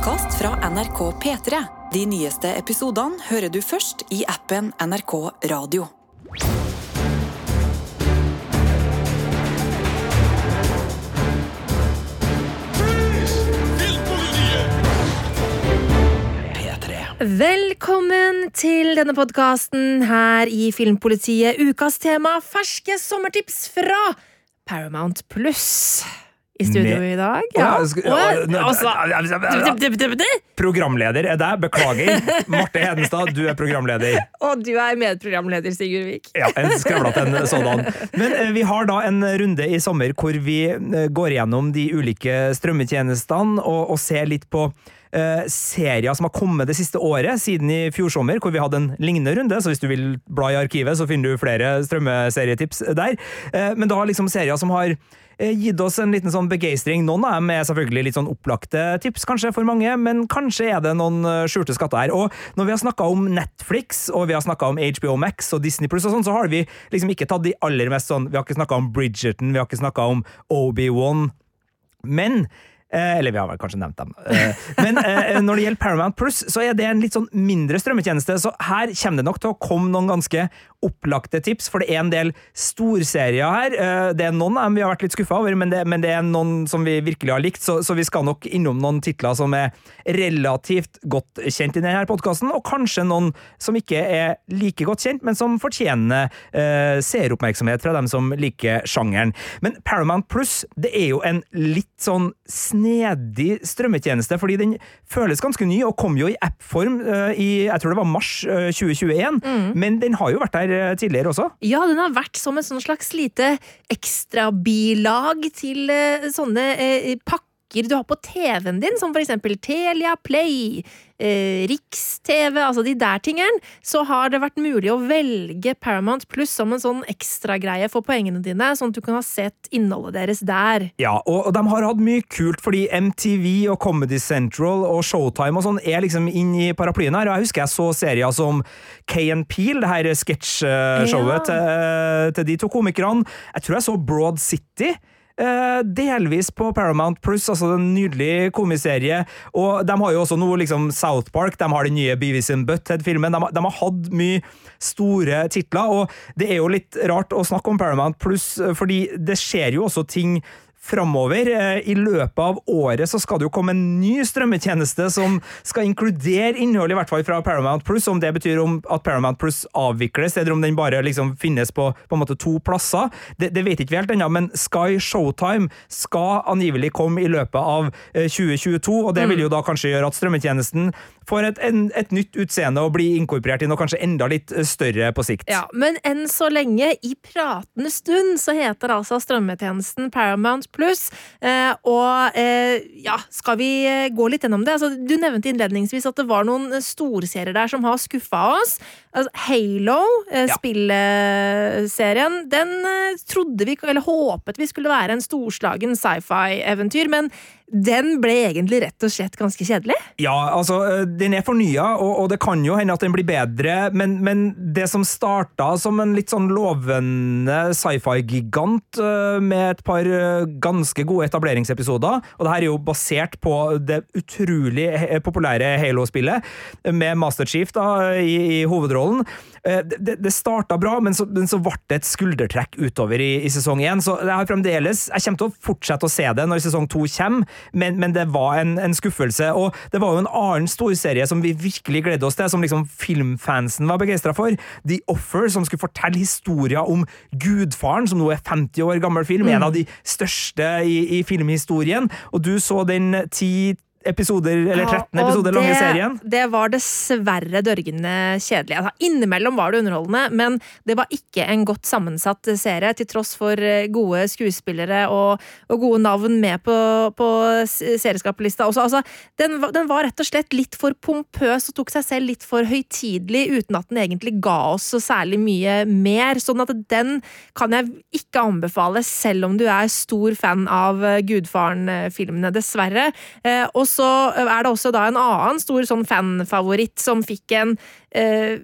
podkast fra NRK P3. De nyeste episodene hører du først i appen NRK Radio. Velkommen til denne podkasten her i Filmpolitiet. Ukas tema ferske sommertips fra Paramount Pluss. I studio Med- i dag. Altså, Programleder er deg, beklager. Marte Hedenstad, du er programleder. og du er medprogramleder, Sigurd Vik. Ja, en skravlete en sådan. Men eh, vi har da en runde i sommer hvor vi eh, går gjennom de ulike strømmetjenestene og, og ser litt på eh, serier som har kommet det siste året, siden i fjor sommer, hvor vi hadde en lignende runde. Så hvis du vil bla i arkivet, så finner du flere strømmeserietips der. Eh, men da liksom serier som har gitt oss en liten sånn begeistring. Noen av dem er selvfølgelig litt sånn opplagte tips, kanskje for mange, men kanskje er det noen eh, skjulte skatter her. Og når vi har snakka om Netflix, og vi har snakka om HBO Max og Disney Pluss og sånn, så har vi liksom ikke tatt de aller mest sånn Vi har ikke snakka om Bridgerton, vi har ikke snakka om Obi-Wan. Men eh, Eller vi har vel kanskje nevnt dem. Eh, Men eh, når det gjelder Paramount Plus, så er det en litt sånn mindre strømmetjeneste, så her kommer det nok til å komme noen ganske opplagte tips, for det er en del storserier her. Eh, Det er noen av dem vi har vært litt skuffa over, men det, men det er noen som vi virkelig har likt, så, så vi skal nok innom noen titler som er relativt godt kjent i denne podkasten, og kanskje noen som ikke er like godt kjent, men som fortjener eh, seeroppmerksomhet fra dem som liker sjangeren. Men Paramount Plus det er jo en litt sånn snedig strømmetjeneste, fordi den føles ganske ny, og kom jo i appform eh, i jeg tror det var mars eh, 2021, men den har jo vært der eh, tidligere også. Ja, den har vært som et sånn slags lite ekstrabilag til sånne eh, pakker du har på TV-en din, som for eksempel Telia Play, eh, Riks-TV, altså de der tingene, så har det vært mulig å velge Paramount Pluss som en sånn ekstragreie for poengene dine, sånn at du kan ha sett innholdet deres der. Ja, og, og de har hatt mye kult, fordi MTV og Comedy Central og Showtime og sånn er liksom inn i paraplyen her. Og jeg husker jeg så serier som Kay and Peel, det her sketsjshowet Ja. til, til de to komikerne. Jeg tror jeg så Broad City. Eh, delvis på Paramount Pluss, altså en nydelig komiserie. Og de har jo også noe liksom South Park, de har den nye Beavis and Butthead-filmen. De, de har hatt mye store titler, og det er jo litt rart å snakke om Paramount Plus, eh, fordi det skjer jo også ting framover. Eh, I løpet av året så skal det jo komme en ny strømmetjeneste som skal inkludere innhold, i hvert fall fra Paramount Plus. Om det betyr om at Paramount Plus avvikles, eller om den bare liksom finnes på, på en måte to plasser, det, det vet ikke vi helt ennå. Men Sky Showtime skal angivelig komme i løpet av eh, 2022, og det vil jo da kanskje gjøre at strømmetjenesten får et, en, et nytt utseende og blir inkorporert i noe kanskje enda litt eh, større på sikt. Ja, Men enn så lenge, i pratende stund, så heter altså strømmetjenesten Paramount Pluss. Eh, og eh, ja, skal vi eh, gå litt gjennom det? Altså, du nevnte innledningsvis at det var noen eh, storserier der som har skuffa oss. Altså, Halo, eh, Ja. spilleserien, den eh, trodde vi, eller håpet vi skulle være en storslagen sci-fi-eventyr, men den ble egentlig rett og slett ganske kjedelig. Ja, altså, øh, den er fornya, og, og det kan jo hende at den blir bedre, men, men det som starta som en litt sånn lovende sci-fi-gigant øh, med et par øh, ganske gode etableringsepisoder, og det her er jo basert på det utrolig populære Halo-spillet, med Master Chief da, i, i hovedrollen. Eh, Det, det- starta bra, men så, men så ble det et skuldertrekk utover i, i sesong én. Så jeg har fremdeles Jeg kommer til å fortsette å se det når sesong to kommer, men, men det var en, en skuffelse. Og det var jo en annen storserie som vi virkelig gledde oss til, som liksom filmfansen var begeistra for. The Offer, som skulle fortelle historier om Gudfaren, som nå er 50 år gammel film. En av de største i, i filmhistorien. Og du så den ti episoder, eller 13 Ja, episoder lange serien. Det var dessverre dørgende kjedelig. Altså, innimellom var det underholdende, men det var ikke en godt sammensatt serie, til tross for eh, gode skuespillere og, og gode navn med på, på serieskaperlista også. Altså, den, den var rett og slett litt for pompøs og tok seg selv litt for høytidelig, uten at den egentlig ga oss så særlig mye mer. Sånn at den kan jeg ikke anbefale, selv om du er stor fan av eh, Gudfaren-filmene, dessverre. Eh, Og så er det også da en annen stor sånn fanfavoritt som fikk en eh,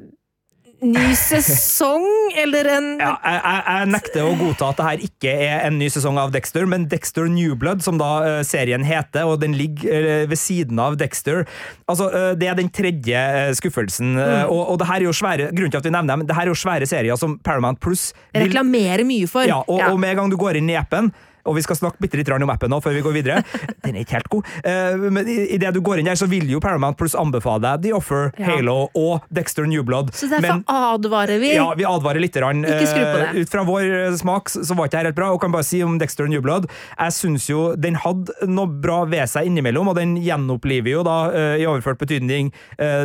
ny sesong, eller en Ja, jeg, jeg, jeg nekter å godta at det her ikke er en ny sesong av Dexter, men Dexter New Blood, som da uh, serien heter, og den ligger uh, ved siden av Dexter. Altså, uh, Det er den tredje skuffelsen. Mm. Og, og det her er jo svære grunnen til at vi nevner dem, det her er jo svære serier som Paramount Plus vil reklamerer mye for. ja, og, og med en gang du går inn i appen og vi skal snakke bitte litt om appen nå før vi går videre. Den er ikke helt god. Eh, men i, i det du går inn der, så vil jo Paramount Plus anbefale deg The Offer, Ja. Halo og Dexter New Blood. Så derfor Men- advarer vi. ja, vi advarer litt. Grann. Ikke skru på det. Eh, Ut fra vår eh, smak så var ikke det helt bra, og kan bare si om Dexter New Blood Jeg syns jo den hadde noe bra ved seg innimellom, og den gjenoppliver jo da, i overført betydning,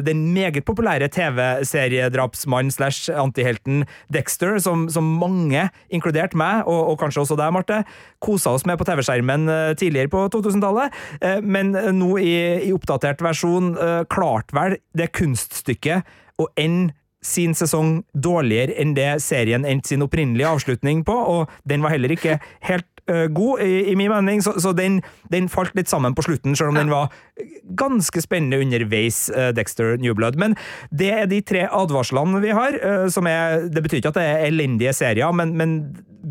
den meget populære TV-seriedrapsmannen slash antihelten Dexter, som, som mange, inkludert meg, og, og kanskje også deg, Marte, kosa oss med på TV-skjermen eh, tidligere på 2000-tallet. Eh, Men eh, nå i, i oppdatert versjon klarte vel det kunststykket å ende sin sesong dårligere enn det serien endte sin opprinnelige avslutning på, og den var heller ikke helt god, i, i min mening, så, så den, den falt litt sammen på slutten, selv om den var ganske spennende underveis, uh, Dexter New Blood. Men det er de tre advarslene vi har, uh, som er Det betyr ikke at det er elendige serier, men, men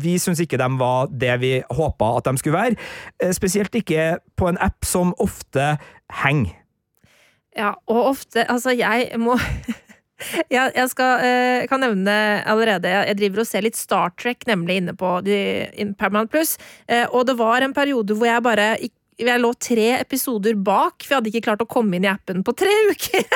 vi syns ikke de var det vi håpa at de skulle være. Eh, Spesielt ikke på en app som ofte henger. Ja, og ofte Altså, jeg må Jeg, jeg skal, eh, kan nevne allerede Jeg driver og ser litt Star Trek, nemlig inne på Paramount Plus. Eh, og det var en periode hvor jeg bare jeg lå tre episoder bak, for jeg hadde ikke klart å komme inn i appen på tre uker.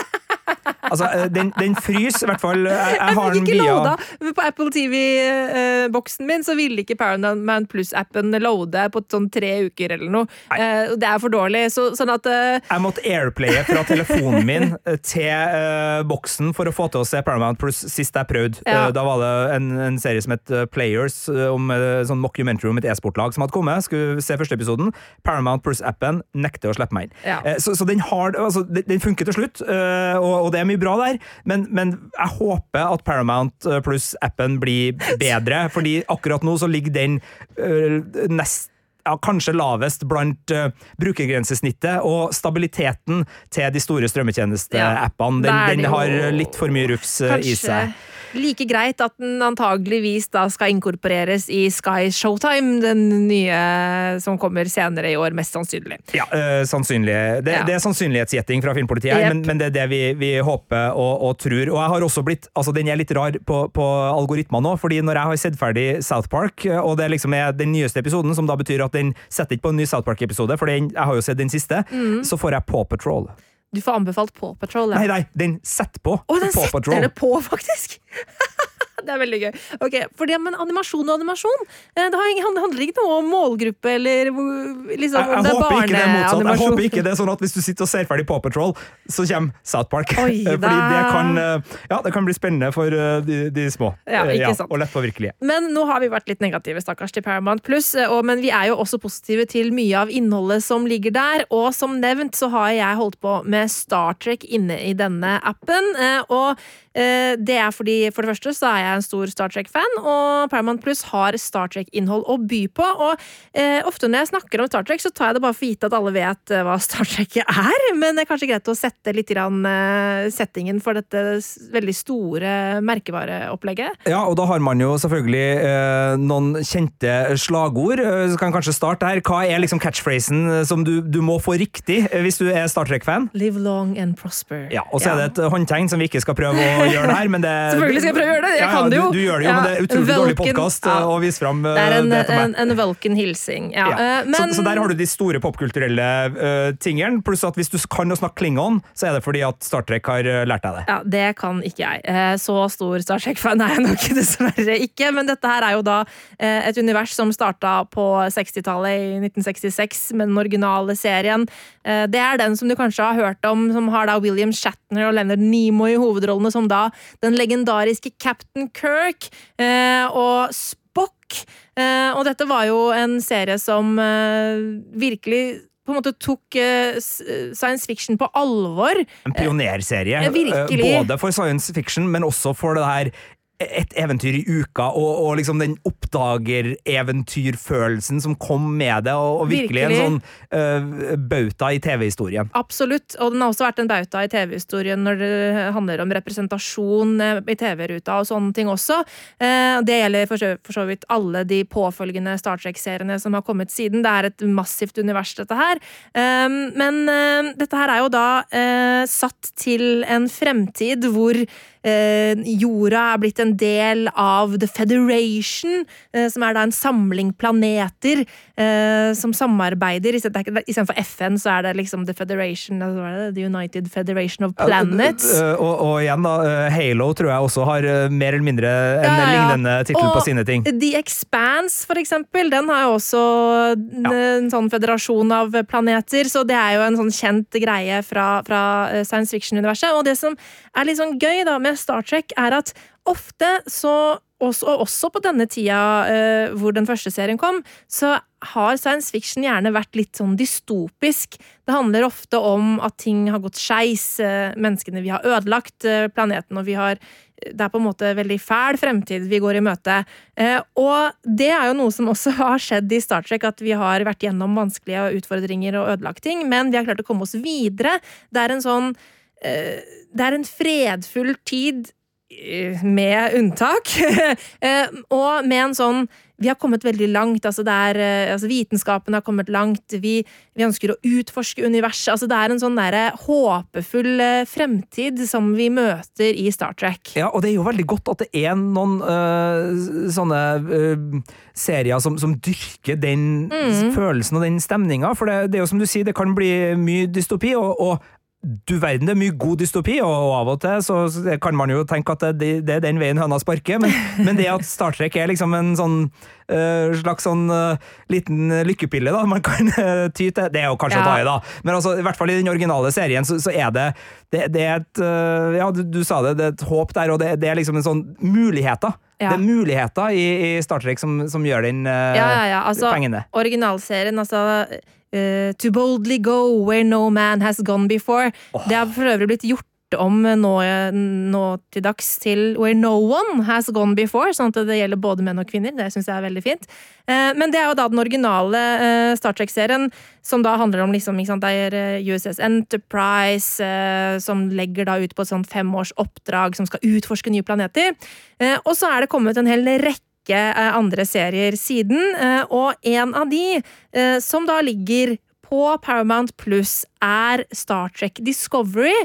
Altså, øh, den, den fryser, i hvert fall. Jeg, jeg, Jeg har den via loada. På Apple TV-boksen min så ville ikke Paramount Plus-appen loade på sånn tre uker eller noe. Nei. det er for dårlig. Så, sånn at uh... Jeg måtte airplaye fra telefonen min eh, til uh, boksen for å få til å se Paramount Plus sist jeg prøvde. Ja. Uh, da var det en, en serie som het eh, Players, eh, om eh, sånn mockumentary om et e-sportlag som hadde kommet. Skulle se første episoden. Paramount Plus-appen nekter å slippe meg inn. Ja. Eh, så, så den, har, altså, den, den funker til slutt, eh, og, og det er mye bra der, men, men jeg håper at Paramount eh, Plus-appen blir bedre, fordi akkurat nå så ligger den øh, nest ja, kanskje lavest blant uh, brukergrensesnittet, og stabiliteten til de store strømmetjenesteappene. Den, er det den har litt for mye rufs uh, i seg. Like greit at den antageligvis da skal inkorporeres i Sky Showtime, den nye som kommer senere i år, mest sannsynlig. Ja, øh, sannsynlig. Det, Ja. det er sannsynlighetsgjetting fra filmpolitiet, her, Jep. men, men det er det vi, vi håper og, og tror. Og jeg har også blitt, altså Den er litt rar på, på algoritmer nå, fordi når jeg har sett ferdig South Park, og det liksom er den nyeste episoden, som da betyr at den setter ikke på en ny South Park-episode, for den, jeg har jo sett den siste, Mm. så får jeg Paw Patrol. Du får anbefalt Paw Patrol. Ja. Nei, nei, den setter på Å, den Paw Patrol. setter det på, faktisk! det er veldig gøy. Ok, for det, men Animasjon og animasjon, eh, det handler ikke noe om målgruppe eller liksom, Jeg, jeg, det er er motsatt. Jeg håper ikke det er sånn at hvis du sitter og ser ferdig Paw Patrol, så kommer South Park. Oi, Fordi det kan, eh, ja, det kan bli spennende for eh, de, de små. Ja, ikke sant. Og lettpåvirkelige. Men nå har vi vært litt negative, stakkars, til Paramount Pluss. Men vi er jo også positive til mye av innholdet som ligger der. Og som nevnt så har jeg holdt på med Star Trek inne i denne appen. Og det er fordi, for det første, så er jeg en stor Star Trek-fan, og Paramount Plus har Star Trek-innhold å by på. Og eh, ofte når jeg snakker om Star Trek, så tar jeg det bare for gitt at alle vet eh, hva Star Trek er. Men det er kanskje greit å sette litt grann, eh, settingen for dette veldig store merkevareopplegget. Ja, og da har man jo selvfølgelig eh, noen kjente slagord. Eh, Så kan kanskje starte her. Hva er liksom catchphrasen eh, som du, du må få riktig eh, hvis du er Star Trek-fan? Live long and prosper. Ja, og så er det et håndtegn som vi ikke skal prøve å gjøre det her, men det Selvfølgelig skal jeg prøve å gjøre det, jeg ja, ja, kan det jo. Du, du gjør det jo, Ja, men det er utrolig dårlig Vulcan, podkast ja. å vise fram eh, Det er en, det en, en Vulcan-hilsing. Ja. Ja. eh, Men så, så der har du de store popkulturelle uh, tingene, pluss at hvis du kan å snakke klingon, så er det fordi at Star Trek har eh, lært deg det. ja, det kan ikke jeg. Eh, Så stor Star Trek-fan er jeg nok dessverre ikke. Men dette her er jo da eh, et univers som starta på 60-tallet, i 1966, med den originale serien. Eh, Det er den som du kanskje har hørt om, som har da William Shatner og Leonard Nimoy i hovedrollene, som da den legendariske Captain Kirk eh, og Spock. Eh, Og dette var jo en serie som eh, virkelig på en måte tok uh, science fiction på alvor. En pionerserie. Uh, Både for science fiction, men også for det her et eventyr i uka, og, og liksom den oppdagereventyrfølelsen som kom med det, og, og virkelig, Virkelig. en sånn uh, bauta i TV-historien. Absolutt, og den har også vært en bauta i TV-historien når det handler om representasjon eh, i TV-ruta og sånne ting også. Uh, Det gjelder for så, for så vidt alle de påfølgende Star Trek-seriene som har kommet siden. Det er et massivt univers, dette her. Uh, Men dette her er jo da satt til en fremtid hvor jorda er blitt en del av The Federation, eh, som er da en samling planeter eh, som samarbeider. Er Istedenfor FN, så er det liksom The Federation altså? The United Federation of Planets. Uh, og, og igjen, da, Halo tror jeg også har mer eller mindre en Ja, ja, lignende tittel på sine ting. The Expanse, for eksempel, den har jo også en sånn federasjon av planeter, så det er jo en sånn kjent greie fra, fra eh, science fiction-universet. Og det som er litt sånn gøy da med Star Trek, er at ofte så også, og også på denne tida uh, hvor den første serien kom, så har science fiction gjerne vært litt sånn dystopisk. Det handler ofte om at ting har gått skeis, uh, menneskene vi har ødelagt uh, planeten, og vi har det er på en måte veldig fæl fremtid vi går i møte. Og det er jo noe som også har skjedd i Star Trek, at vi har vært gjennom vanskelige utfordringer og ødelagt ting, men vi har klart å komme oss videre. Det er en sånn Det er en fredfull tid med unntak. Eh, og med en sånn Vi har kommet veldig langt. altså det er, eh, altså Vitenskapen har kommet langt. Vi, vi ønsker å utforske universet. altså Det er en sånn der, håpefull eh, fremtid som vi møter i Star Trek. Ja, og det er jo veldig godt at det er noen øh, sånne øh, serier som, som dyrker den Mm. følelsen og den stemninga, for det, det er jo som du sier, det kan bli mye dystopi, og, og du verden, det er mye god dystopi, og, av og til så, kan man jo tenke at det, det er den veien høna sparker, men, men det at Star Trek er liksom en sånn øh, slags sånn øh, liten lykkepille da, man kan øh, ty til, det er jo kanskje å ta i da, men altså, i hvert fall i den originale serien så, så er det, det, det er et, ja, du, du sa det, det er et håp der, og det, er liksom en sånn muligheter. Ja. Det er muligheter i, i Star Trek som, som gjør den øh, Ja, ja, ja. Altså, pengene. originalserien, altså eh, To boldly go where no man has gone before. Det har for øvrig blitt gjort om nå, nå til dags til Where no one has gone before, sånn at det gjelder både menn og kvinner. Det syns jeg er veldig fint. Eh, men det er jo da den originale eh, Star Trek-serien, som da handler om liksom, sant, det er eh, USS Enterprise, eh, som legger da ut på et sånt femårs oppdrag som skal utforske nye planeter. Eh, og så er det kommet en hel rekke rekke eh, andre serier siden, eh, og en av de eh, som da ligger på Paramount Pluss, er Star Trek Discovery.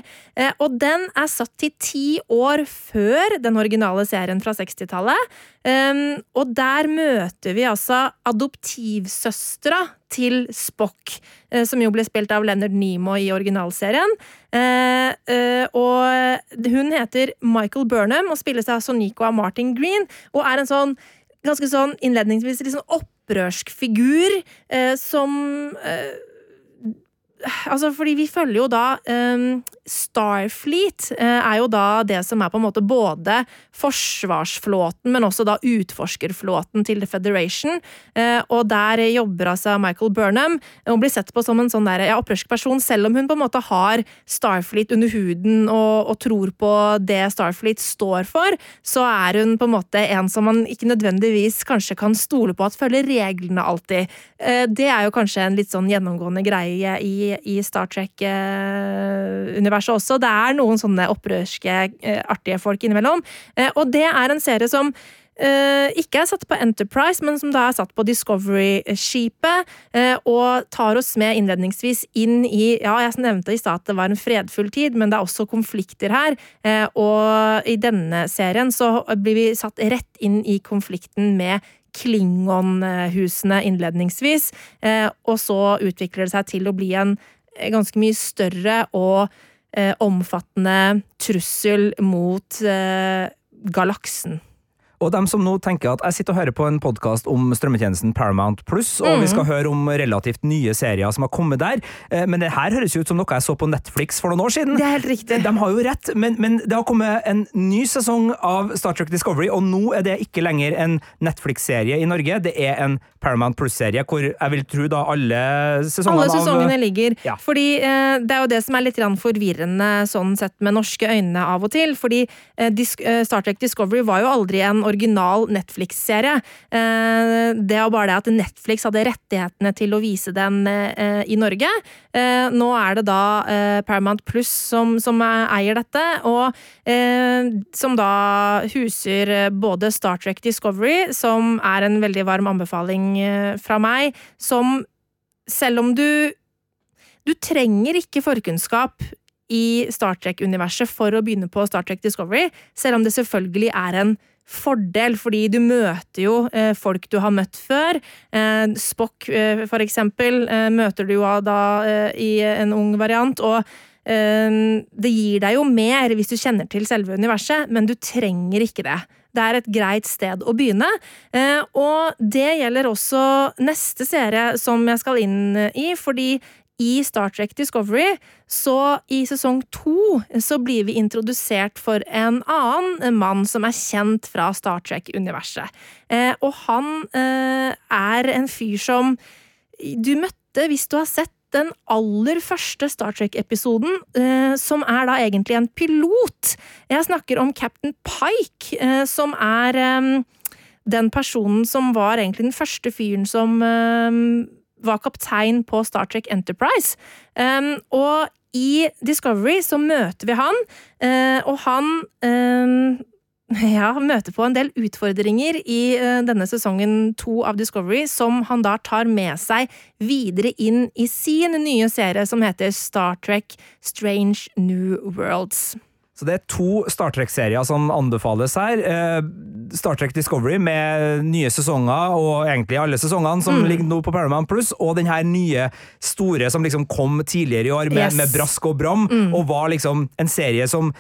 Og den er satt til ti år før den originale serien fra 60-tallet. Um, Og der møter vi altså adoptivsøstera til Spock, eh, som jo ble spilt av Leonard Nemo i originalserien. Eh, eh, Og hun heter Michael Burnham og spilles av Sonico av Martin Green, og er en sånn ganske sånn innledningsvis litt sånn opprørsk figur som Altså, fordi vi følger jo da um, Starfleet er jo da det som er på en måte både forsvarsflåten, men også da utforskerflåten til The Federation. Eh, og der jobber altså Michael Burnham. Hun blir sett på som en sånn ja, opprørsk person, selv om hun på en måte har Starfleet under huden og, og tror på det Starfleet står for, så er hun på en måte en som man ikke nødvendigvis kanskje kan stole på at følger reglene alltid. Eh, det er jo kanskje en litt sånn gjennomgående greie i, i Star Trek-universet også. Det er noen sånne opprørske, eh, artige folk innimellom. Eh, og det er en serie som Uh, ikke er satt på Enterprise, men som da er satt på Discovery-skipet, Uh, og tar oss med innledningsvis inn i Ja, jeg nevnte i stad at det var en fredfull tid, men det er også konflikter her. Uh, og i denne serien så blir vi satt rett inn i konflikten med Klingon-husene innledningsvis, og så utvikler det seg til å bli en ganske mye større og omfattende trussel mot eh, galaksen. Og dem som nå tenker at jeg sitter og hører på en podkast om strømmetjenesten Paramount Pluss, og Mm. vi skal høre om relativt nye serier som har kommet der, eh, men det her høres jo ut som noe jeg så på Netflix for noen år siden. Det er helt riktig. De har jo rett, men, men det har kommet en ny sesong av Star Trek Discovery, og nå er det ikke lenger en Netflix-serie i Norge, det er en Paramount Plus-serie, hvor jeg vil tro da alle sesongene Alle sesongene av ligger. Ja. Fordi eh, Det er jo det som er litt forvirrende sånn sett med norske øyne av og til. Fordi eh, eh, Star Trek Discovery var jo aldri en original Netflix-serie. Eh, det var bare det at Netflix hadde rettighetene til å vise den eh, i Norge. Eh, nå er det da Paramount Plus som, som eier dette, og som da huser både Star Trek Discovery, som er en veldig varm anbefaling fra meg, som selv om du Du trenger ikke forkunnskap i Star Trek-universet for å begynne på Star Trek Discovery, selv om det selvfølgelig er en fordel, fordi du møter jo eh, folk du har møtt før. Eh, Spock, eh, for eksempel, møter du jo da i en ung variant, og det gir deg jo mer hvis du kjenner til selve universet, men du trenger ikke det. Det er et greit sted å begynne, og det gjelder også neste serie som jeg skal inn i, fordi i Star Trek Discovery, så i sesong to så blir vi introdusert for en annen mann som er kjent fra Star Trek-universet. Eh, og han eh, er en fyr som du møtte hvis du har sett den aller første Star Trek-episoden, eh, som er da egentlig en pilot. Jeg snakker om Captain Pike, eh, som er eh, den personen som var egentlig den første fyren som eh, var kaptein på Star Trek Enterprise. Um, og i Discovery så møter vi han, uh, og han um, ja, møter på en del utfordringer i uh, denne sesongen to av Discovery, som han da tar med seg videre inn i sin nye serie som heter Star Trek Strange New Worlds. Så det er to Star Trek-serier som anbefales her. Eh, Star Trek Discovery med nye sesonger, og egentlig alle sesongene som ligger nå på Paramount Plus, og den her nye store som liksom kom tidligere i år med, Yes. med brask og bram, og var liksom en serie som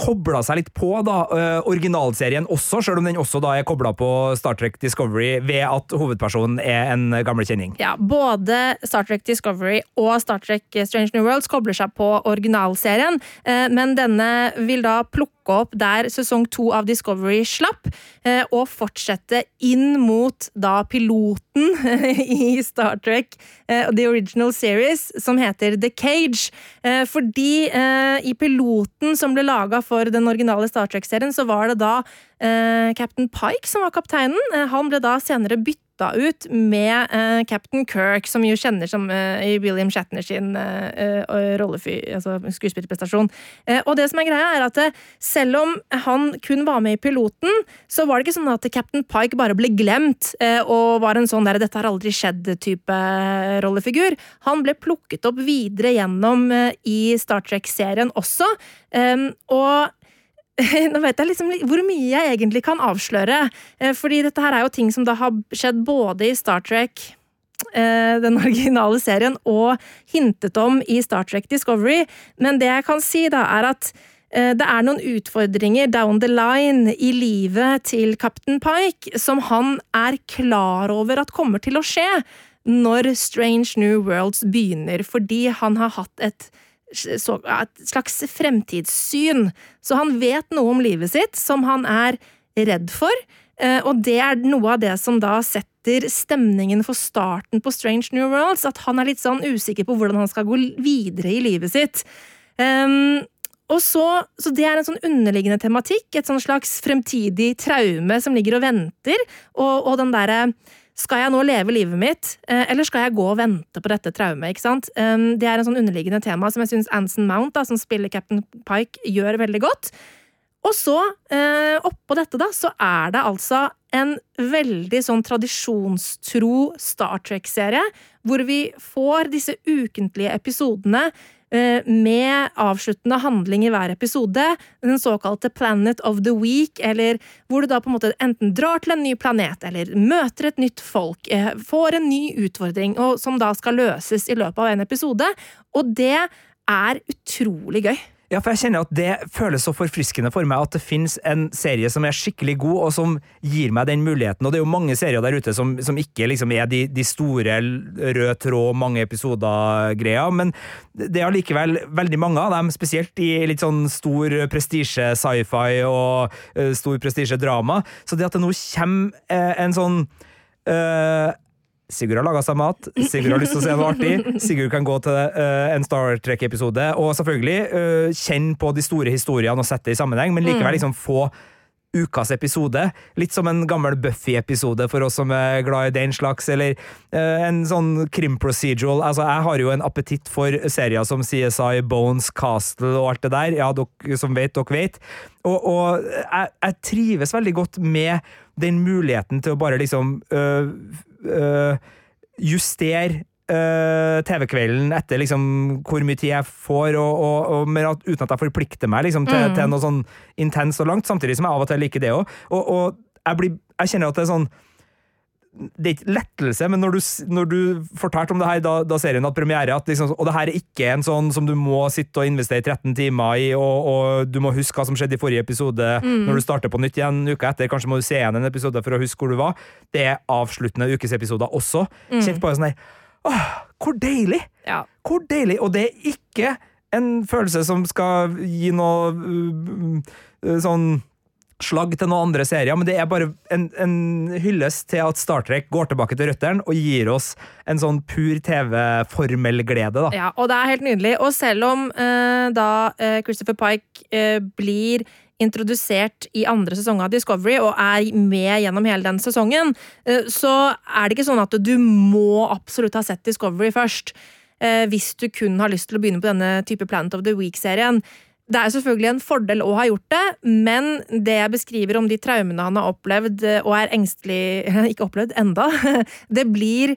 kobla seg litt på da, eh, originalserien også, selv om den også da er kobla på Star Trek Discovery ved at hovedpersonen er en gammel kjenning. Ja, både Star Trek Discovery og Star Trek Strange New Worlds kobler seg på originalserien, eh, men denne vil da plukke opp der sesong to av Discovery slapp, eh, og fortsette inn mot da piloten i Star Trek, The Original Series, som heter The Cage. Fordi i piloten som ble laga for den originale Star Trek-serien, så var det da eh, Captain Pike som var kapteinen. Eh, Han ble da senere bytta ut med eh, Captain Kirk, som jo kjenner som eh, William Shatner sin eh, eh, altså skuespillerprestasjon. Eh, og det som er greia, er at eh, selv om han kun var med i piloten, så var det ikke sånn at Captain Pike bare ble glemt og var en sånn der 'dette har aldri skjedd'-type rollefigur. Han ble plukket opp videre gjennom i Star Trek-serien også, eh, og nå vet jeg liksom hvor mye jeg egentlig kan avsløre, eh, fordi dette her er jo ting som da har skjedd både i Star Trek eh, den originale serien og hintet om i Star Trek Discovery, men det jeg kan si da er at eh, det er noen utfordringer down the line i livet til Captain Pike som han er klar over at kommer til å skje når Strange New Worlds begynner, fordi han har hatt et så, et slags fremtidssyn. Så han vet noe om livet sitt som han er redd for, eh, og det er noe av det som da setter stemningen for starten på Strange New Worlds, at han er litt sånn usikker på hvordan han skal gå videre i livet sitt. Um, og så, så det er en sånn underliggende tematikk, et sånn slags fremtidig traume som ligger og venter, og, og den derre skal jeg nå leve livet mitt, eh, eller skal jeg gå og vente på dette traumet? Um, Det er en sånn underliggende tema som jeg syns Anson Mount, da, som spiller Captain Pike, gjør veldig godt. Og så, eh, oppå dette, da, så er det altså en veldig sånn tradisjonstro Star Trek-serie, hvor vi får disse ukentlige episodene med avsluttende handling i hver episode, den såkalte Planet of the Week, eller hvor du da på en måte enten drar til en ny planet, eller møter et nytt folk, eh, får en ny utfordring, og som da skal løses i løpet av en episode. Og det er utrolig gøy. Ja, for jeg kjenner at det føles så forfriskende for meg at det finnes en serie som er skikkelig god, og som gir meg den muligheten. Og det er jo mange serier der ute som, som ikke liksom er de, de store rød tråd, mange episoder-greia, men det er allikevel veldig mange av dem, spesielt i litt sånn stor prestisje sci-fi og uh, stor prestisje drama. Så det at det nå kommer uh, en sånn uh, Sigurd har laga seg mat, Sigurd har lyst til å se noe artig. Sigurd kan gå til uh, en Star Trek-episode, og selvfølgelig uh, kjenne på de store historiene og sette det i sammenheng, men likevel mm. liksom få ukas episode. Litt som en gammel Buffy-episode for oss som er glad i den slags, eller uh, en sånn krim-procedural. Altså, jeg har jo en appetitt for serier som CSI, Bones, Castle og alt det der. Ja, dere som vet, dere vet. Og, og jeg, jeg, trives veldig godt med den muligheten til å bare liksom uh, uh, justere uh, TV-kvelden etter liksom, hvor mye tid jeg får, og, og, og uten at jeg forplikter meg liksom, til, mm. til, noe sånn intenst og langt, samtidig som jeg av og til liker det òg. Og, og jeg, blir, jeg kjenner at det er sånn det er ikke lettelse, men når du, når du fortalte om det her da, da serien hadde premiere, at liksom, og det her er ikke en sånn som du må sitte og investere 13 timer i, og, og du må huske hva som skjedde i forrige episode mm. når du starter på nytt igjen uka etter, kanskje må du se igjen en episode for å huske hvor du var. Det er avsluttende ukesepisoder også. Mm. Kjent på sånn her Åh, hvor deilig! Ja. Hvor deilig! Og det er ikke en følelse som skal gi noe uh, uh, sånn slag til noen andre serier, men det er bare en, en hyllest til at Star Trek går tilbake til røttene og gir oss en sånn pur TV-formelglede. da. Ja, og det er helt nydelig. Og selv om eh, da eh, Christopher Pike eh, blir introdusert i andre sesong av Discovery og er med gjennom hele den sesongen, eh, så er det ikke sånn at du må absolutt ha sett Discovery først. Eh, hvis du kun har lyst til å begynne på denne type Planet of the Week-serien. Det er selvfølgelig en fordel å ha gjort det, men det jeg beskriver om de traumene han har opplevd eh, og er engstelig Ikke opplevd enda. Det blir,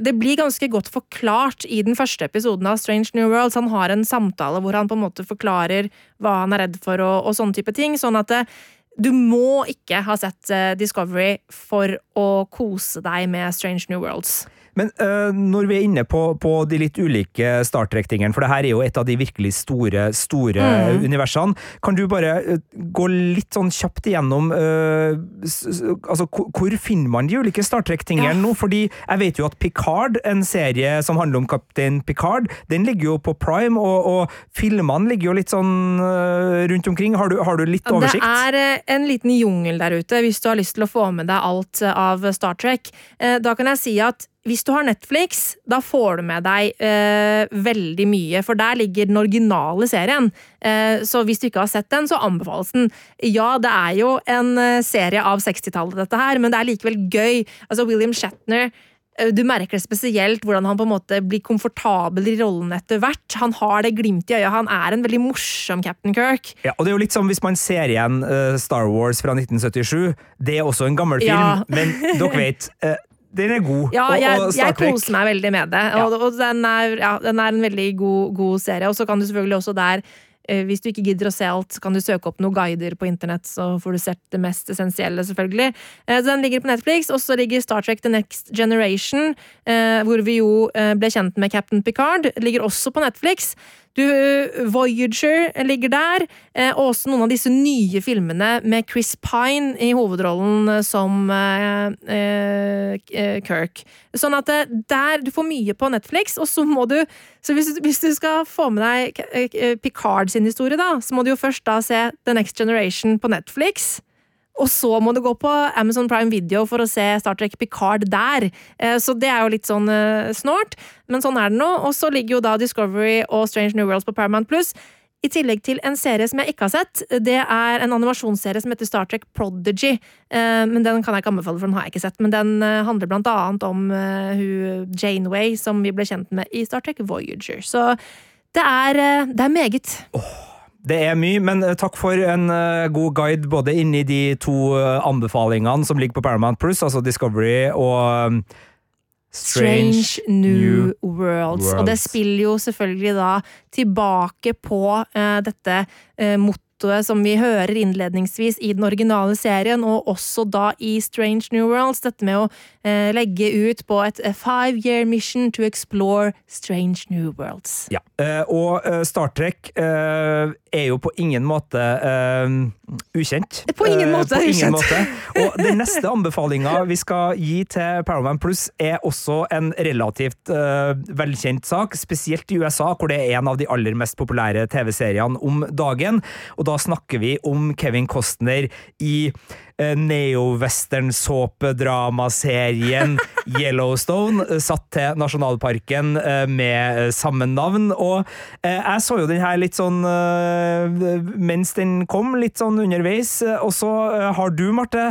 det blir ganske godt forklart i den første episoden av Strange New Worlds. Han har en samtale hvor han på en måte forklarer hva han er redd for og, og sånne type ting. Sånn at det, eh, du må ikke ha sett eh, Discovery for å kose deg med Strange New Worlds. Men øh, når vi er inne på, på de litt ulike Star Trek-tingene, for det her er jo et av de virkelig store, store mm. universene, kan du bare øh, gå litt sånn kjapt igjennom uh, altså, Hvor finner man de ulike Star Trek-tingene ja. nå? Fordi jeg vet jo at Picard, en serie som handler om kaptein Picard, den ligger jo på Prime, og, og filmene ligger jo litt sånn rundt omkring. Har du, har du litt oversikt? Det er en liten jungel der ute, hvis du har lyst til å få med deg alt av Star Trek. Da kan jeg si at hvis du har Netflix, da får du med deg eh, veldig mye, for der ligger den originale serien. Eh, så hvis du ikke har sett den, så anbefales den. Ja, det er jo en eh, serie av 60-tallet, dette her, men det er likevel gøy. Altså, William Shatner eh, du merker det spesielt hvordan han på en måte blir komfortabel i rollen etter hvert. Han har det glimtet i øyet. Han er en veldig morsom Captain Kirk. Ja, og det er jo litt som Hvis man ser igjen uh, Star Wars fra 1977, det er også en gammel film, ja. men dere vet uh, den er god. Ja, jeg, og, og jeg koser meg veldig med det. Ja. Og, og den, er, ja, den, er, en veldig god, god serie. Og så kan du selvfølgelig også der eh, hvis du ikke gidder å se alt, så kan du søke opp noen guider på internett, så får du sett det mest essensielle, selvfølgelig. Eh, så den ligger på Netflix, og så ligger Star Trek The Next Generation, eh, hvor vi jo ble kjent med Captain Picard. ligger også på Netflix. Du, Voyager ligger der, eh, og også noen av disse nye filmene med Chris Pine i hovedrollen eh, som eh, eh, Kirk. Sånn at der Du får mye på Netflix, og så må du Så hvis, hvis du skal få med deg Picard sin historie, da, så må du jo først da se The Next Generation på Netflix. Og så må du gå på Amazon Prime Video for å se Star Trek Picard der. Eh, så det er jo litt sånn eh, snålt, men sånn er det nå. Og så ligger jo da Discovery og Strange New Worlds på Paramount Plus. I tillegg til en serie som jeg ikke har sett. Det er en animasjonsserie som heter Star Trek Prodigy. Eh, men Den kan jeg ikke anbefale, for den har jeg ikke sett. Men den handler blant annet om hun Janeway, som vi ble kjent med i Star Trek Voyager. Så det er, det er meget. Oh. Det er mye, men eh, takk for en uh, god guide både inni de to uh, anbefalingene som ligger på Paramount Plus, altså Discovery og um, Strange, Strange New, New Worlds. Worlds. Og det spiller jo selvfølgelig da tilbake på uh, dette mottoet som vi hører innledningsvis i den originale serien, og også da i Strange New Worlds, dette med å eh, legge ut på et five year mission to explore Strange New Worlds. Ja, eh, og eh, Star Trek eh, er jo på ingen måte ukjent. På ingen måte på ingen måte. Og den neste anbefalinga vi skal gi til Paramount Plus, er også en relativt velkjent sak, spesielt i USA, hvor det er en av de aller mest populære TV-seriene om dagen. Og da snakker vi om Kevin Costner i Eh, neo-western-såpedramaserien Yellowstone, eh, satt til nasjonalparken eh, med samme navn. Og jeg så jo den her litt sånn mens den kom, litt sånn underveis. Og så har du, Marte,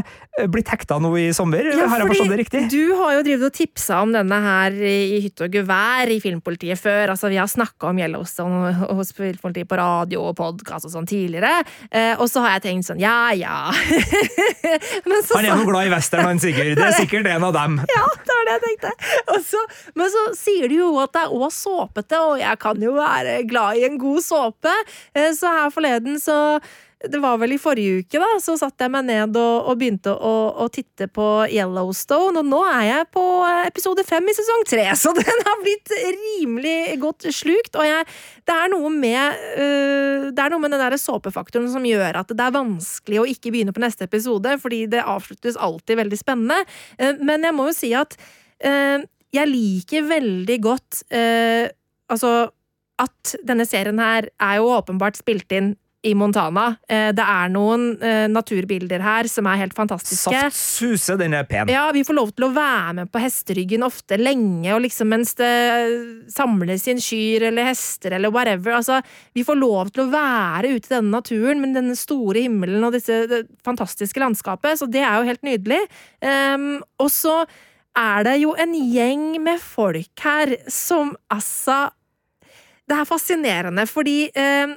blitt hekta nå i sommer? Ja, har jeg forstått det riktig? Du har jo drevet og tipsa om denne her i hytte og gevær i Filmpolitiet før. Altså, vi har snakka om Yellowstone hos Filmpolitiet på radio og podkast og sånn tidligere. Og så har jeg tenkt sånn, ja ja. han er jo glad i western, han Sigurd. Det er sikkert en av dem. Ja, det var det jeg tenkte. Så, men så sier de jo at det er òg såpete, og jeg kan jo være glad i en god såpe. Eh, så her forleden så det var vel i forrige uke, da, så satte jeg meg ned og, og begynte å, å, titte på Yellowstone, og nå er jeg på episode fem i sesong tre, så den har blitt rimelig godt slukt. Og jeg, det er noe med uh, Det er noe med den der såpefaktoren som gjør at det er vanskelig å ikke begynne på neste episode, fordi det avsluttes alltid veldig spennende. Uh, men jeg må jo si at uh, jeg liker veldig godt Altså at denne serien her er jo åpenbart spilt inn i Montana. Eh, det er noen eh, naturbilder her som er helt fantastiske. Saft suse, den er pen. Ja, Vi får lov til å være med på hesteryggen ofte lenge, og liksom mens det samles inn kyr eller hester eller whatever. Altså, vi får lov til å være ute i denne naturen med denne store himmelen og disse det fantastiske landskapet, så det er jo helt nydelig. Um, og så er det jo en gjeng med folk her som altså Det er fascinerende, fordi um,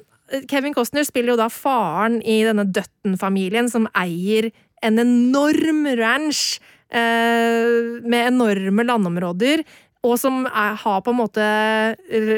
Kevin Costner spiller jo da faren i denne Dutton-familien, som eier en enorm ranch eh, med enorme landområder. Og som er, har på en måte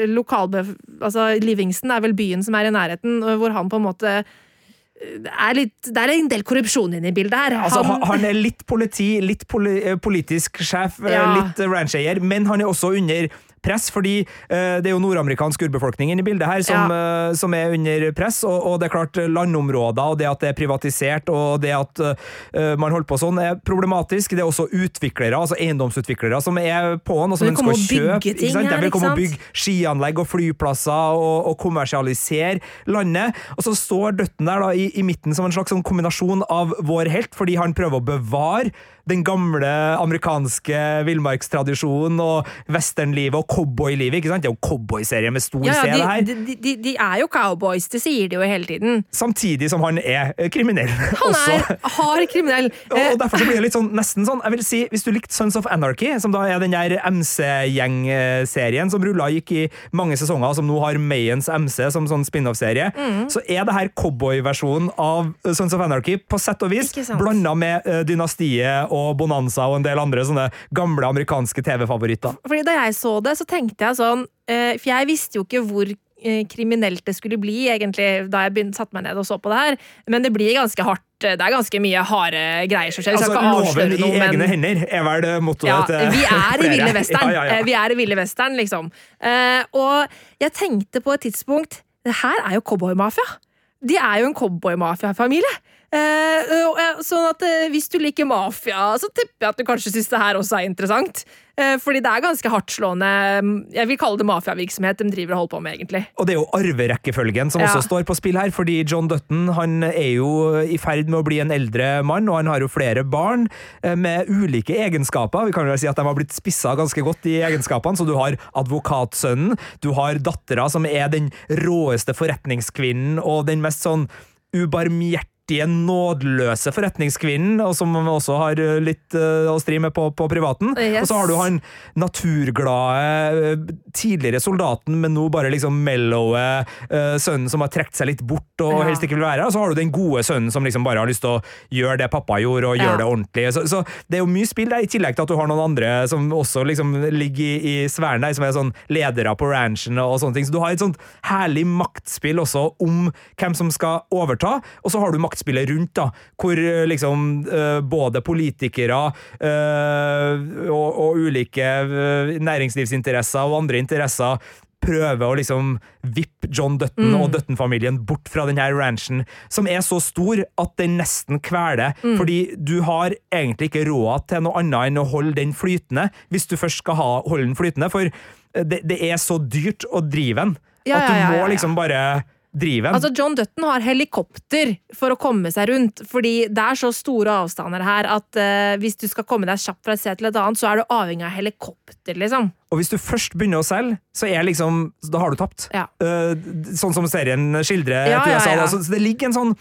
lokalbef... Altså, Livingston er vel byen som er i nærheten, hvor han på en måte er, litt, det er en del korrupsjon inne i bildet her. Altså, han, han, er litt politi, litt poli, politisk sjef, ja. litt rancheier, men han er også under press, fordi uh, det er jo nordamerikansk urbefolkning i bildet her som, ja. uh, som er under press, og, og, det er klart landområder og det at det er privatisert og det at uh, man holder på sånn, er problematisk. Det er også utviklere, altså eiendomsutviklere, som er på'n og som ønsker å kjøpe. Ting her, De vil komme og bygge skianlegg og flyplasser og, og kommersialisere landet. Og så står Døtten der da i, i midten som en slags sånn kombinasjon av vår helt, fordi han prøver å bevare den gamle amerikanske villmarkstradisjonen og westernlivet og cowboylivet. ikke sant? Det er jo cowboyserie med stor ja, ja, C, det her. De, de, de, er jo cowboys, det sier de jo hele tiden. Samtidig som han er eh, kriminell. Han er hard kriminell. og, og derfor så blir det litt sånn, nesten sånn, jeg vil si, Hvis du likte Sons of Anarchy, som da er den der MC-gjeng-serien som rulla gikk i mange sesonger, som nå har Mayens MC som sånn spin-off-serie, mm. så er det her cowboy-versjonen av Sons of Anarchy på sett og vis, blanda med uh, Dynastiet og og Bonanza og en del andre sånne gamle amerikanske TV-favoritter. Fordi Da jeg så det, så tenkte jeg sånn eh, For jeg visste jo ikke hvor eh, kriminelt det skulle bli, egentlig, da jeg begynte, satte meg ned og så på det her. Men det blir ganske hardt. Det er ganske mye harde greier som skjer. Altså, loven i noe, egne hender er vel mottoet ja, til Vi er i Ville Western. Ja, ja, vi er i Ville liksom. og jeg tenkte på et tidspunkt Det her er jo cowboymafia. De er jo en cowboymafiafamilie. Eh, sånn at eh, hvis du liker mafia, så tipper jeg at du kanskje syns det her også er interessant. Eh, fordi det er ganske hardtslående Jeg vil kalle det mafiavirksomhet de driver og holder på med, egentlig. Og det er jo arverekkefølgen som ja. også står på spill her, fordi John Dutton han er jo i ferd med å bli en eldre mann, og han har jo flere barn med ulike egenskaper. Vi kan vel si at de har blitt spissa ganske godt i egenskapene, så du har advokatsønnen, du har dattera som er den råeste forretningskvinnen og den mest sånn ubarmhjertige artige, nådeløse forretningskvinnen, og som også har eh, litt uh, å stri med på, på privaten. Yes. Og så har du han naturglade uh, tidligere soldaten, men nå bare liksom mellowe sønnen som har trukket seg litt bort og Ja. helst ikke vil være her. Og så har du den gode sønnen som liksom bare har lyst til å gjøre det pappa gjorde, og Ja. gjøre det ordentlig. Så, så det er jo mye spill der, i tillegg til at du har noen andre som også liksom ligger i, i sfæren der, som er sånn ledere på ranchen og sånne ting. Så du har et sånt herlig maktspill også om hvem som skal overta, og så har du maktspillet rundt, da, hvor eh, liksom eh, både politikere eh, og, og ulike næringslivsinteresser og andre interesser prøver å liksom vippe John Dutton og Dutton-familien bort fra denne ranchen, som er så stor at den nesten kveler. Fordi du har egentlig ikke råd til noe annet enn å holde den flytende, hvis du først skal ha, holde den flytende. For det, det er så dyrt å drive den, Ja, at du ja, ja, må liksom bare drive den. Altså, John Dutton har helikopter for å komme seg rundt, fordi det er så store avstander her at uh, hvis du skal komme deg kjapt fra et sted til et annet, så er du avhengig av helikopter, liksom. Og hvis du først begynner å selge, så er liksom, da har du tapt. Ja. Uh, sånn som serien skildrer Ja, til ja, USA. ja. da. Så så det ligger en sånn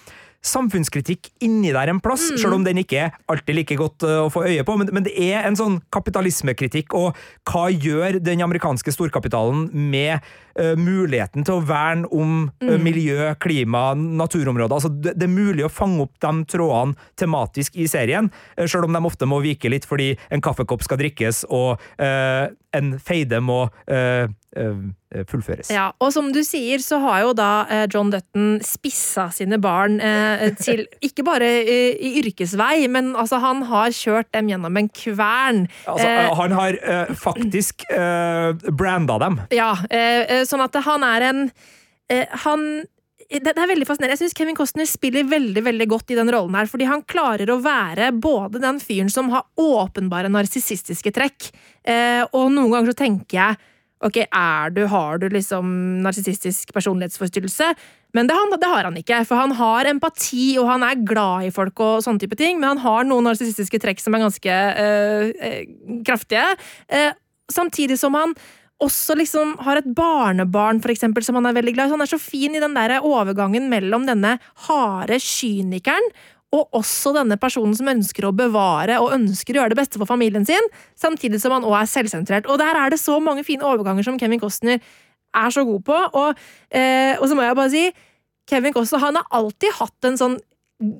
samfunnskritikk inni der en plass, Mm. selv om den ikke er alltid like godt eh, å få øye på. Men, men det er en sånn kapitalismekritikk, og hva gjør den amerikanske storkapitalen med uh, muligheten til å verne om Mm. miljø, klima, naturområder? Altså, det, det er mulig å fange opp de trådene tematisk i serien, uh, selv om de ofte må vike litt fordi en kaffekopp skal drikkes, og en feide må eh, fullføres. Ja, og som du sier, så har jo da eh, John Dutton spissa sine barn eh, til ikke bare eh, i yrkesvei, men altså han har kjørt dem gjennom en kvern. Altså, Eh, han har eh, faktisk branda dem. Ja, eh, eh, sånn at han er en eh, Han det, er veldig fascinerende. Jeg syns Kevin Costner spiller veldig veldig godt i den rollen her, fordi han klarer å være både den fyren som har åpenbare narsissistiske trekk, eh, og noen ganger så tenker jeg Ok, er du, har du liksom narsissistisk personlighetsforstyrrelse? Men det, han, det har han ikke, for han har empati, og han er glad i folk og sånne type ting, men han har noen narsissistiske trekk som er ganske eh, kraftige. Eh, samtidig som han også liksom har et barnebarn for eksempel, som han er veldig glad i. Så Han er så fin i den der overgangen mellom denne harde kynikeren og også denne personen som ønsker å bevare og ønsker å gjøre det beste for familien sin, samtidig som han også er selvsentrert. Og der er det så mange fine overganger som Kevin Costner er så god på. Og, eh, og så må jeg bare si, Kevin Costner han har alltid hatt en sånn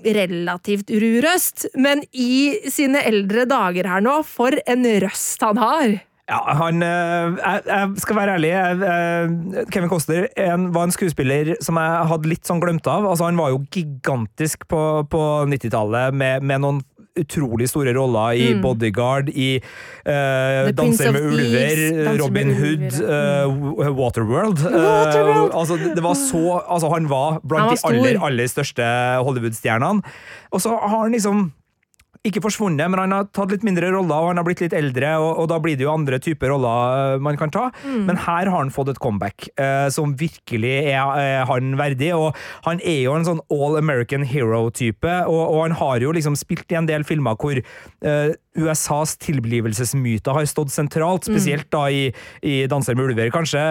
relativt ru røst, men i sine eldre dager her nå, for en røst han har! Ja, han eh, jeg, jeg skal være ærlig. Jeg, eh, Kevin Costner en, var en skuespiller som jeg hadde litt sånn glemt av. Altså, han var jo gigantisk på, på 90-tallet med, med noen utrolig store roller i Mm. Bodyguard, i eh, Danser med ulver, Danser Robin med Hood, ulver, Waterworld. Waterworld. Eh, altså, det var så, altså, han var blant Han var de aller, aller største Hollywood-stjernene. Og så har han liksom ikke forsvunnet, men han har tatt litt mindre roller, og han har blitt litt eldre, og, og da blir det jo andre typer roller eh, man kan ta. Men her har han fått et comeback eh, som virkelig er, er han verdig, og han er jo en sånn all American hero-type, og, og han har jo liksom spilt i en del filmer hvor eh, USAs tilblivelsesmyter har stått sentralt, spesielt da i, i Danser med ulver, kanskje,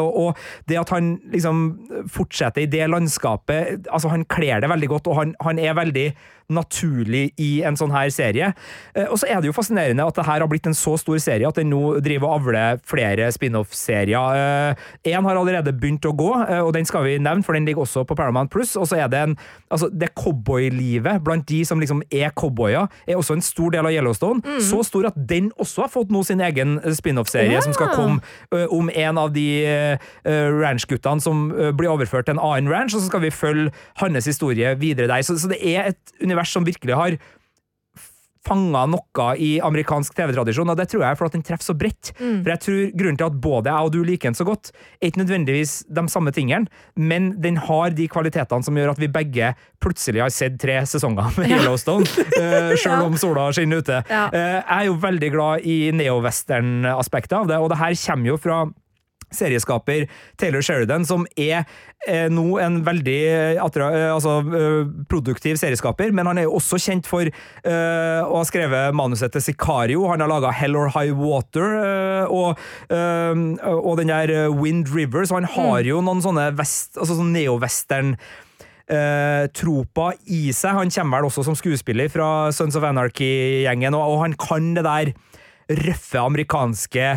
og, og det at han liksom fortsetter i det landskapet, altså han kler det veldig godt, og han, han er veldig naturlig i en sånn her serie. Eh, Og så er det jo fascinerende at det her har blitt en så stor serie at den nå driver og avler flere spin-off-serier. Én har allerede begynt å gå, eh, og den skal vi nevne, for den ligger også på Paramount Pluss. Og så er det en Altså, det cowboylivet blant de som liksom er cowboyer, er også en stor del av Yellowstone. Så stor at den også har fått nå sin egen spin-off-serie, yeah. som skal komme eh, om en av de ranchguttene som eh, blir overført til en annen ranch, og så skal vi følge hans historie videre der. Så, så det er et univers som virkelig har fanga noe i amerikansk TV-tradisjon, og det tror jeg er for at den treffer så bredt. For jeg tror Grunnen til at både jeg og du liker den så godt, er ikke nødvendigvis de samme tingene, men den har de kvalitetene som gjør at vi begge plutselig har sett tre sesonger med Yellowstone, uh, sjøl om sola skinner ute. Ja. Uh, jeg er jo veldig glad i neo-western-aspektet av det, og det her kommer jo fra serieskaper Taylor Sheridan, som er eh, nå en veldig eh, attra, eh, altså, eh, produktiv serieskaper, men han er jo også kjent for eh, å ha skrevet manuset til Sicario. Han har laga Hell or High Water eh, og, og den der Wind River, så han har jo noen sånne vest, altså sånn neo-western tropa i seg. Han kommer vel også som skuespiller fra Sons of Anarchy-gjengen, og, og, han kan det der røffe amerikanske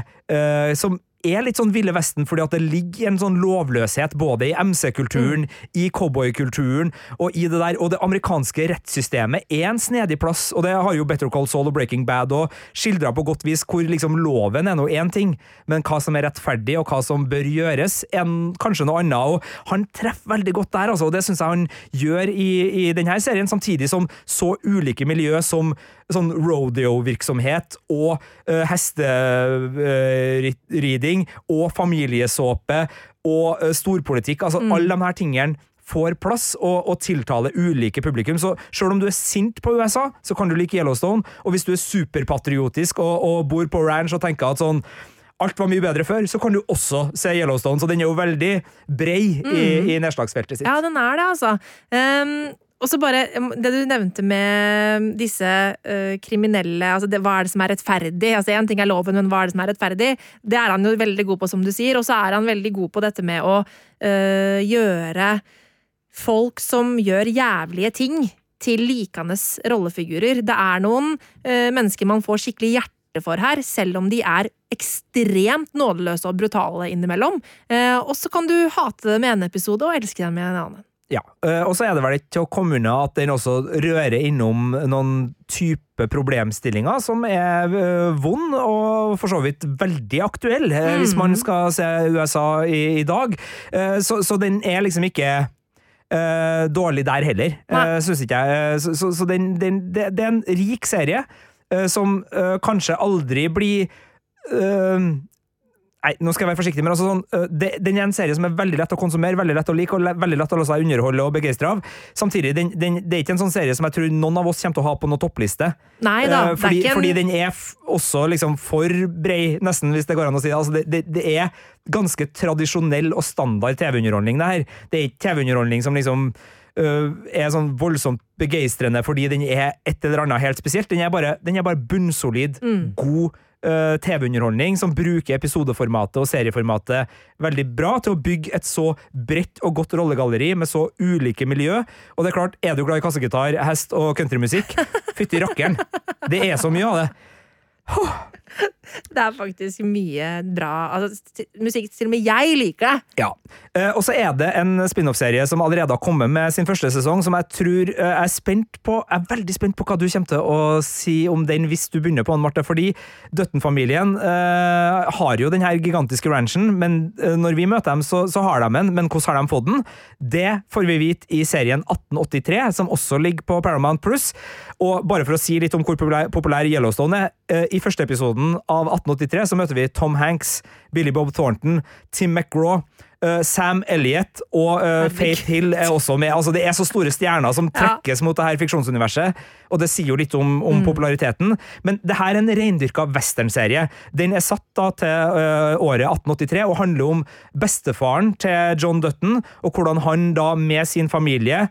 som er litt sånn Ville Vesten, fordi at det ligger en sånn lovløshet både i MC-kulturen, mm. i cowboykulturen og i det der. Og det amerikanske rettssystemet er en snedig plass, og det har jo Better Call Saul og Breaking Bad og skildra på godt vis, hvor liksom loven er nå én ting, men hva som er rettferdig og hva som bør gjøres, er kanskje noe annet. Og han treffer veldig godt der, altså, og det syns jeg han gjør i, i denne serien, samtidig som så ulike miljø som sånn rodeo-virksomhet og uh, hesteriding uh, og familiesåpe og uh, storpolitikk. Altså, mm. Alle de her tingene får plass og, og tiltaler ulike publikum. Så selv om du er sint på USA, så kan du like Yellowstone. Og hvis du er superpatriotisk og, og bor på ranch og tenker at sånn alt var mye bedre før, så kan du også se Yellowstone. Så den er jo veldig brei mm. i, i nedslagsfeltet sitt. Ja, den er det, altså. Um, og så bare Det du nevnte med disse uh, kriminelle altså det, Hva er det som er rettferdig? Altså ting er loven, men hva er det som er rettferdig? Det er han jo veldig god på, som du sier. Og så er han veldig god på dette med å uh, gjøre folk som gjør jævlige ting, til likende rollefigurer. Det er noen uh, mennesker man får skikkelig hjerte for her, selv om de er ekstremt nådeløse og brutale innimellom. og så kan du hate dem i en episode og elske dem i en annen. Ja, eh, og så er det vel ikke til å komme unna at den også rører innom noen type problemstillinger som er eh, vond, og for så vidt veldig aktuell, mm. hvis man skal se USA i, i dag. Så, så, den er liksom ikke uh, dårlig der heller, uh, syns ikke jeg. Så, så, så den, den, det, det, er en rik serie uh, som kanskje aldri blir Nei, nå skal jeg være forsiktig, men altså sånn, det, den er en serie som er veldig lett å konsumere, veldig lett å like og veldig lett å la seg underholde og begeistre av. Samtidig, den, den, det er ikke en sånn serie som jeg tror noen av oss kommer til å ha på noen toppliste. Nei da, uh, fordi, det en... fordi den er også liksom for brei, nesten, hvis det går an å si det. Altså, det, det, det er ganske tradisjonell og standard TV-underholdning, det her. Det er ikke TV-underholdning som liksom Uh, er sånn voldsomt begeistrende fordi den er et eller annet helt spesielt. Den er bare, den er bare bunnsolid, mm. god uh, TV-underholdning som bruker episodeformatet og serieformatet veldig bra til å bygge et så bredt og godt rollegalleri med så ulike miljø. Og det er klart, er du glad i kassegitar, hest og countrymusikk, fytti rakkeren! Det er så mye av det. Huh. Det er faktisk mye bra altså, musikk til og med jeg liker det. Ja. Eh, og så er det en spin-off-serie som allerede har kommet med sin første sesong, som jeg tror eh, er spent på Jeg er veldig spent på hva du kommer til å si om den hvis du begynner på den, Marte. Fordi Døtten-familien eh, har jo den her gigantiske ranchen, men eh, når vi møter dem, så, så, har de en. Men hvordan har de fått den? Det får vi vite i serien 1883, som også ligger på Paramount Plus. Og bare for å si litt om hvor populær, Yellowstone er, i første episoden av 1883 så møter vi Tom Hanks, Billy Bob Thornton, Tim McGraw. Uh, Sam Elliot og uh, Faith Hill er også med. Altså, det er så store stjerner som trekkes ja. mot det her fiksjonsuniverset, og det sier jo litt om, om mm. populariteten. Men det her er en reindyrka westernserie. Den er satt da til uh, året 1883 og handler om bestefaren til John Dutton, og hvordan han da med sin familie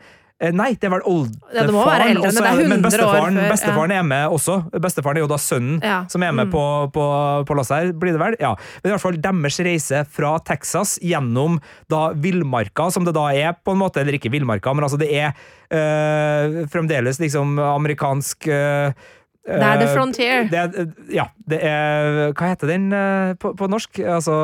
nei, det er vel oldefaren. Ja, også, men bestefaren, bestefaren ja. er med også. Bestefaren er jo da sønnen ja. som er med mm. på, på, på lasset her, blir det vel? Ja. Men i hvert fall deres reise fra Texas gjennom da villmarka, som det da er, på en måte. Eller ikke villmarka, men altså det er øh, fremdeles liksom amerikansk øh, det er The Frontier. Det er, ja. Det er Hva heter den på, på norsk? Altså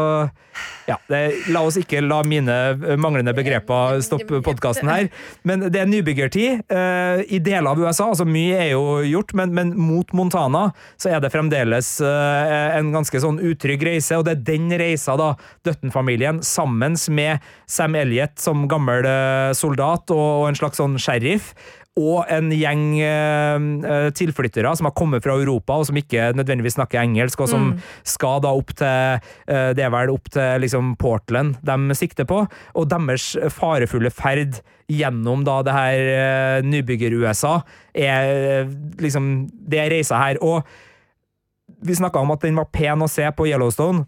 Ja, det, la oss ikke la mine manglende begreper stoppe podkasten her. Men det er nybyggertid uh, i deler av USA. altså Mye er jo gjort, men, men mot Montana så er det fremdeles uh, en ganske sånn utrygg reise. Og det er den reisa da Dutton-familien, sammen med Sam Elliot som gammel uh, soldat og, og en slags sånn sheriff, og en gjeng uh, tilflyttere som har kommet fra Europa, og som ikke nødvendigvis snakker engelsk, og som mm. skal da opp til uh, Det er vel opp til liksom Portland de sikter på, og deres farefulle ferd gjennom da det her uh, nybygger-USA er liksom Det er reisa her. Og vi snakka om at den var pen å se på Yellowstone.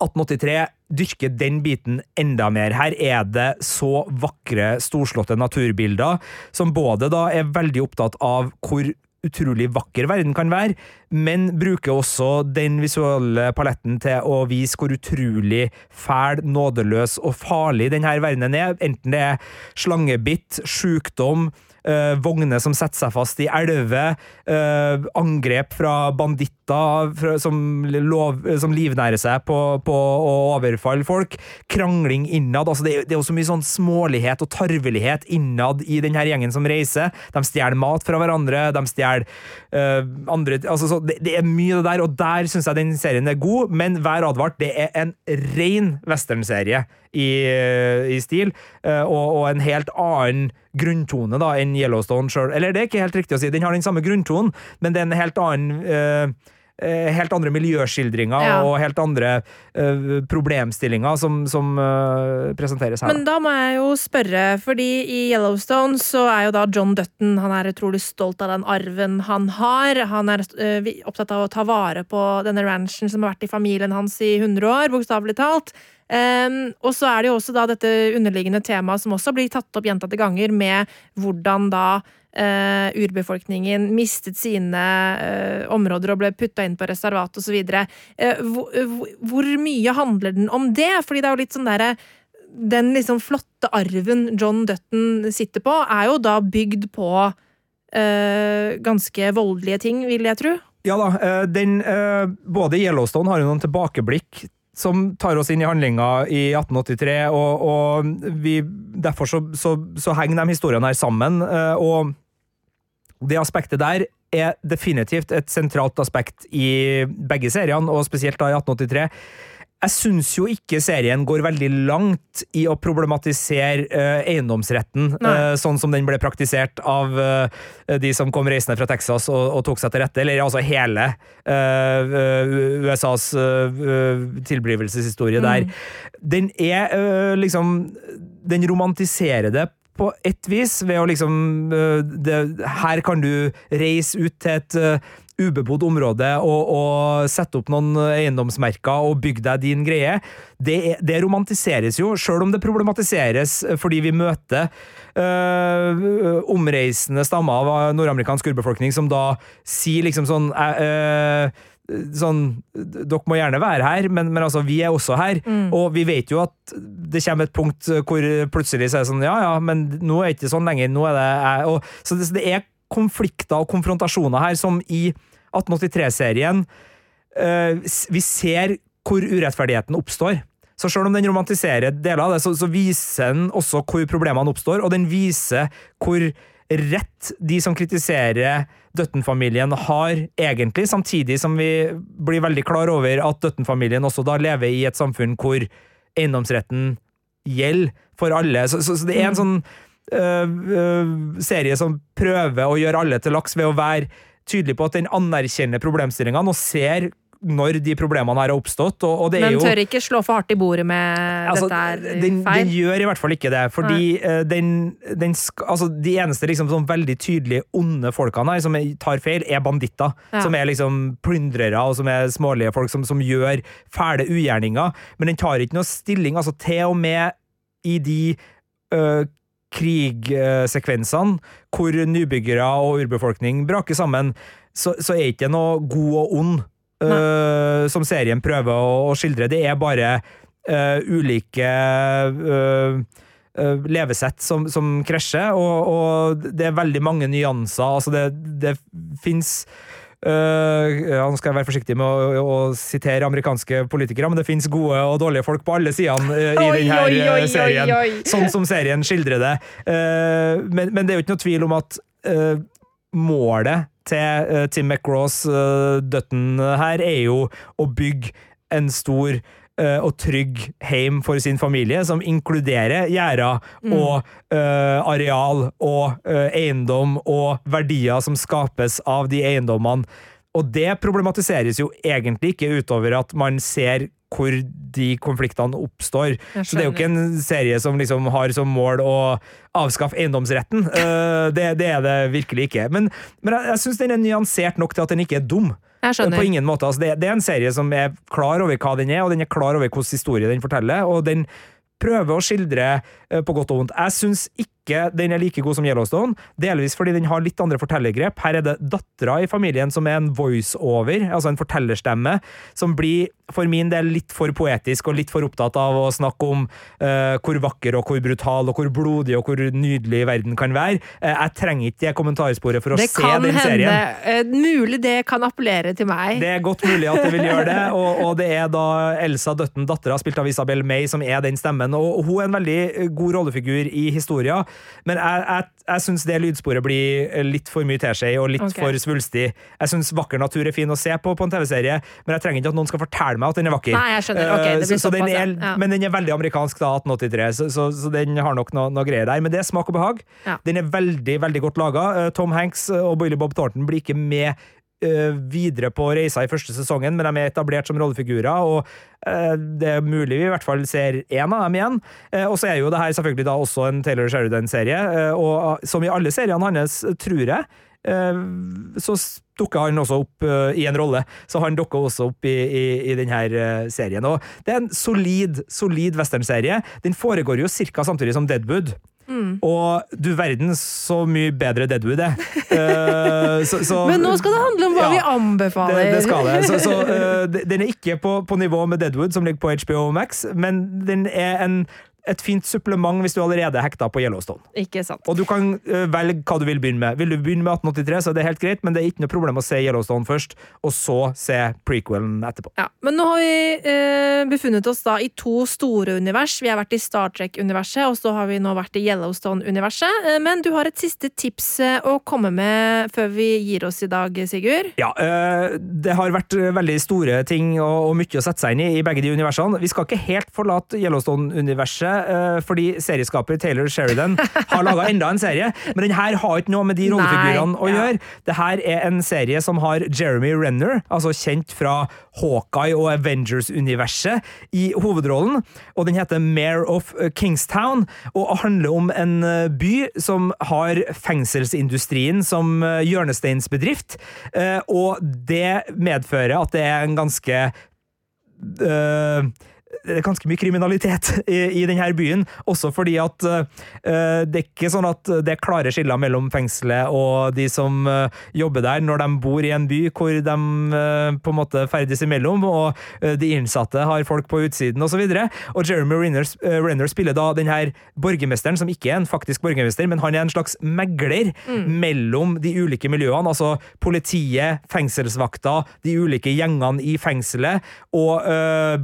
1883 dyrker den biten enda mer. Her er det så vakre, storslåtte naturbilder, som både da er veldig opptatt av hvor utrolig vakker verden kan være, men bruker også den visuelle paletten til å vise hvor utrolig fæl, nådeløs og farlig denne verdenen er, enten det er slangebitt, sjukdom, Uh, vogner som setter seg fast i elver, uh, angrep fra banditter fra, som, lov, som, livnærer seg på, på, å overfalle folk, krangling innad. Altså det, det, er så mye sånn smålighet og tarvelighet innad i denne gjengen som reiser. De stjeler mat fra hverandre, de stjeler uh, andre altså så, det, det, er mye av det der, og der syns jeg den serien er god, men vær advart, det er en ren westernserie i, i stil, og, og en helt annen grunntone da, enn Yellowstone sjøl. Eller det er ikke helt riktig å si, den har den samme grunntonen, men det er en helt annen uh, helt andre miljøskildringer ja. og helt andre uh, problemstillinger som, som uh, presenteres her. Men da må jeg jo spørre, fordi i Yellowstone så er jo da John Dutton han er utrolig stolt av den arven han har. Han er uh, opptatt av å ta vare på denne ranchen som har vært i familien hans i 100 år, bokstavelig talt. Um, og så er det jo også da dette underliggende temaet som også blir tatt opp gjentatte ganger, med hvordan da uh, urbefolkningen mistet sine uh, områder og ble putta inn på reservat osv. Uh, hvor, hvor mye handler den om det? Fordi det er jo litt sånn derre Den liksom flotte arven John Dutton sitter på, er jo da bygd på uh, ganske voldelige ting, vil jeg tro. Ja da, den, både Yellowstone har jo noen tilbakeblikk som tar oss inn i handlinga i 1883, og, og vi, derfor så, så, så, henger de historiene her sammen. Eh, og det aspektet der er definitivt et sentralt aspekt i begge seriene, og spesielt da i 1883. Jeg syns jo ikke serien går veldig langt i å problematisere uh, eiendomsretten, uh, sånn som den ble praktisert av uh, de som kom reisende fra Texas og, og, tok seg til rette, eller altså hele USAs tilblivelseshistorie mm. der. Den er liksom Den romantiserer det på et vis, ved å liksom det, Her kan du reise ut til et ubebodd område og, og sette opp noen eiendomsmerker og bygge deg din greie, det, det romantiseres jo, sjøl om det problematiseres fordi vi møter øh, omreisende stammer av nordamerikansk urbefolkning som da sier liksom sånn øh, sånn Dere må gjerne være her, men, men altså, vi er også her. Mm. Og vi vet jo at det kommer et punkt hvor plutselig så er det sånn Ja, ja, men nå er det ikke sånn lenger. Nå er det jeg. Og, så det, det, er konflikter og konfrontasjoner her som i 1883-serien uh, Vi ser hvor urettferdigheten oppstår. Så selv om den romantiserer deler av det, så, så viser den også hvor problemene oppstår, og den viser hvor rett de som kritiserer Dutton-familien har egentlig, samtidig som vi blir veldig klar over at Dutton-familien også da lever i et samfunn hvor eiendomsretten gjelder for alle. Så, så, så det er en mm. sånn øh, øh, serie som prøver å gjøre alle til laks ved å være tydelig på at den anerkjenner problemstillingene og ser når de problemene her har oppstått. Og, og Men tør ikke slå for hardt i bordet med altså, dette er den, feil? Den gjør i hvert fall ikke det. Fordi uh, den, den altså, De eneste liksom, sånn veldig tydelige onde folkene her som tar feil, er banditter. Ja. Som er liksom plyndrere og som er smålige folk som, som, gjør fæle ugjerninger. Men den tar ikke noe stilling. altså Til og med i de uh, krigsekvensene hvor nybyggere og urbefolkning braker sammen, så, så er ikke noe god og ond uh, som serien prøver å, å, skildre. Det er bare uh, ulike uh, levesett som, som krasjer, og, og, det er veldig mange nyanser. Altså det, det fins Uh, ja, nå skal jeg være forsiktig med å, å, sitere amerikanske politikere, men det fins gode og dårlige folk på alle sidene uh, i oi, denne oi, oi, serien, sånn som serien skildrer det. Uh, men, men, det er jo ikke noe tvil om at målet til Tim McRaws Dutton her er jo å bygge en stor uh, og trygg heim for sin familie, som inkluderer gjerder mm. og uh, areal og uh, eiendom og verdier som skapes av de eiendommene. Og det problematiseres jo egentlig ikke utover at man ser hvor de konfliktene oppstår. Så det er jo ikke en serie som liksom har som mål å avskaffe eiendomsretten. det, det, er det virkelig ikke. Men, men jeg, jeg syns den er nyansert nok til at den ikke er dum. På ingen måte. Altså, det, det, er en serie som er klar over hva den er, og den er klar over hvilken historie den forteller. og den prøver å skildre uh, på godt og vondt. Jeg syns ikke ikke den er like god som Yellowstone, delvis fordi den har litt andre fortellergrep. Her er det dattera i familien som er en voiceover, altså en fortellerstemme, som blir for min del litt for poetisk og litt for opptatt av å snakke om uh, hvor vakker og hvor brutal og hvor blodig og hvor nydelig verden kan være. Uh, jeg trenger ikke det kommentarsporet for å det se den hende, serien. hende, mulig det kan appellere til meg. Det er godt mulig at det vil gjøre det, og, og det er da Elsa Dutton, dattera, spilt av Isabel May, som er den stemmen. Og, og hun er en veldig god rollefigur i historia, men jeg, jeg, jeg syns det lydsporet blir litt for mye teskje og litt okay. for svulstig. Jeg syns vakker natur er fin å se på på en TV-serie, men jeg trenger ikke at noen skal fortelle meg at den er vakker. Nei, jeg skjønner. Ok, det Eh, blir så, så den er, Ja. Men den er veldig amerikansk, da, 1883, så, så, så den har nok noe, noe greier der. Men det er smak og behag. Ja. Den er veldig, veldig godt laga. Tom Hanks og Billy Bob Thornton blir ikke med eh, videre på reisa i første sesongen, men de er etablert som rollefigurer, og eh, det er mulig vi i hvert fall ser én av dem igjen. Eh, og så er jo det her selvfølgelig da også en Taylor Sheridan-serie, eh, og som i alle seriene hans, tror jeg, eh, så dukker han også opp eh, i en rolle. Så han dukker også opp i, i, i denne eh, serien. Og det er en solid, solid westernserie. Den foregår jo ca. samtidig som Deadwood. Og du verden så mye bedre Deadwood er. Uh, så, så, Men nå skal det handle om hva Ja, vi anbefaler. det, det skal det. Så, så uh, den er ikke på, på nivå med Deadwood, som ligger på HBO Max, men den er en, et fint supplement hvis du allerede er hekta på Yellowstone. Ikke sant. Og du kan uh, velge hva du vil begynne med. Vil du begynne med 1883, så er det helt greit, men det er ikke noe problem å se Yellowstone først, og så se prequelen etterpå. Ja, men nå har vi uh, befunnet oss da i to store univers. Vi har vært i Star Trek-universet, og så har vi nå vært i Yellowstone-universet. Uh, men du har et siste tips å komme med før vi gir oss i dag, Sigurd? Ja, det har vært veldig store ting og, og mye å sette seg inn i i begge de universene. Vi skal ikke helt forlate Yellowstone-universet, eh, fordi serieskaper Taylor Sheridan har laga enda en serie, men den her har ikke noe med de rollefigurene å Nei, ja. gjøre. Det her er en serie som har Jeremy Renner, altså kjent fra Hawkeye og Avengers-universet, i hovedrollen, og den heter Mayor of Kingstown, og handler om en eh, by som har fengselsindustrien som eh, hjørnesteinsbedrift, eh, og det medfører at det er en ganske øh, ganske mye kriminalitet i, i denne byen, også fordi at uh, det er ikke sånn at det er klare skiller mellom fengselet og de som uh, jobber der, når de bor i en by hvor de uh, på en måte ferdes imellom, og de innsatte har folk på utsiden, osv. Og, så og Jeremy Renner, Renner spiller da den her borgermesteren, som ikke er en faktisk borgermester, men han er en slags megler mellom de ulike miljøene, altså politiet, fengselsvakta, de ulike gjengene i fengselet og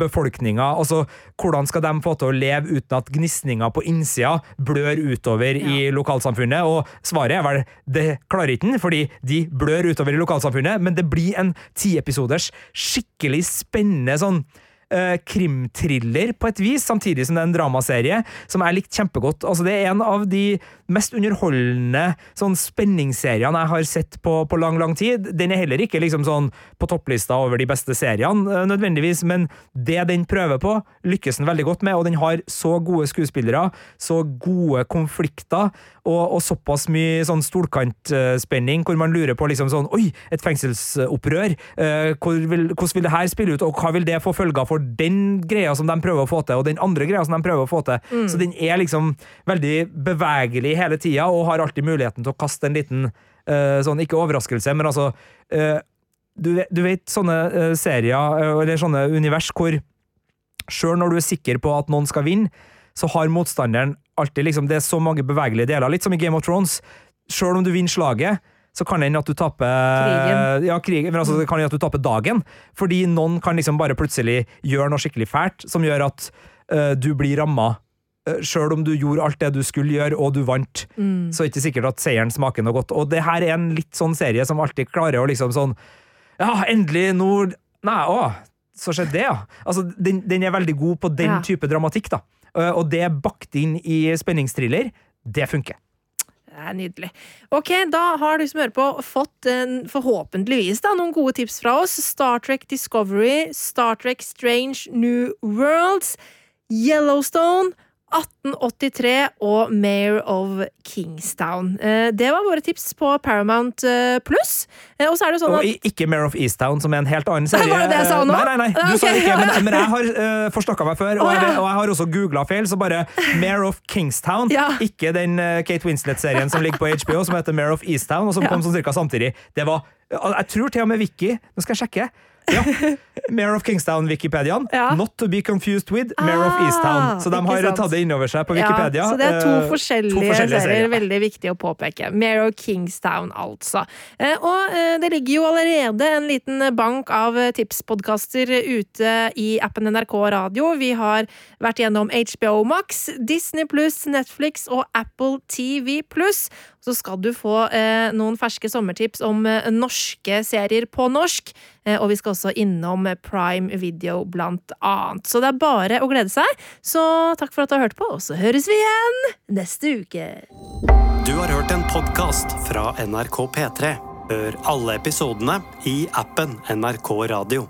befolkninga. Altså, hvordan skal de få til å leve uten at gnisninga på innsida blør utover i lokalsamfunnet? Og svaret er vel det klarer ikke den, fordi de blør utover i lokalsamfunnet, men det blir en tiepisoders skikkelig spennende sånn eh, krimthriller på et vis, samtidig som det er en dramaserie som jeg likte kjempegodt. Altså, det er en av de mest underholdende sånn spenningsseriene jeg har sett på, på lang, lang tid. Den er heller ikke liksom sånn på topplista over de beste seriene, uh, nødvendigvis, men det den prøver på, lykkes den veldig godt med, og den har så gode skuespillere, så gode konflikter, og, og såpass mye sånn stolkantspenning, hvor man lurer på liksom sånn Oi, et fengselsopprør! Uh, hvor vil, hvordan vil det her spille ut, og hva vil det få følger for den greia som de prøver å få til, og den andre greia som de prøver å få til? Så den er liksom veldig bevegelig hele tida, og har alltid muligheten til å kaste en liten uh, sånn, ikke overraskelse, men altså uh, du, du vet sånne uh, serier, eller sånne univers, hvor sjøl når du er sikker på at noen skal vinne, så har motstanderen alltid liksom, Det er så mange bevegelige deler. Litt som i Game of Thrones. Sjøl om du vinner slaget, så kan det hende at du taper Krigen. Ja, krigen, men altså, det kan hende at du taper dagen. Fordi noen kan liksom bare plutselig gjøre noe skikkelig fælt, som gjør at uh, du blir ramma. Uh, Sjøl om du gjorde alt det du skulle gjøre, og du vant, så er det ikke sikkert at seieren smaker noe godt. Og det her er en litt sånn serie som alltid klarer å liksom sånn Ja, endelig nå Nei, å, så skjedde det, ja. Altså, den, den er veldig god på den Ja. type dramatikk, da. Uh, og det bakt inn i spenningsthriller, det funker. Det er nydelig. Ok, da har du som hører på fått en, forhåpentligvis da, noen gode tips fra oss. Star Trek Discovery, Star Trek Strange New Worlds, Yellowstone 1883 og Mayor of Kingstown. Eh, det var våre tips på Paramount eh, pluss. Eh, og så er det sånn at og ikke Mayor of Easttown, som er en helt annen serie. var det det jeg sa nå? Nei, nei, nei, du okay. sa ikke, men, men jeg har uh, forstokka meg før, og, ja. jeg, og jeg har også googla feil, så bare Mayor of Kingstown, Ja. ikke den Kate Winslet-serien som ligger på HBO, som heter Mayor of Easttown, og som Ja. kom sånn cirka samtidig. Det var Jeg tror til og med Vicky Nå skal jeg sjekke. Ja. Mare of Kingstown-Wikipediaen. Ja. Not to be confused with Mare of Ah, Easttown. Så de har sant. tatt det innover seg på Wikipedia. Ja, så det er to Eh, forskjellige, serier. Veldig viktig å påpeke. Mare of Kingstown, altså. Eh, Og eh, det ligger jo allerede en liten bank av tipspodkaster ute i appen NRK Radio. Vi har vært gjennom HBO Max, Disney pluss, Netflix og Apple TV pluss. Så skal du få eh, noen ferske sommertips om eh, norske serier på norsk. Eh, og vi skal også innom Prime Video, blant annet. Så det er bare å glede seg. Så takk for at du har hørt på, og så høres vi igjen neste uke. Du har hørt en podkast fra NRK P3. Hør alle episodene i appen NRK Radio.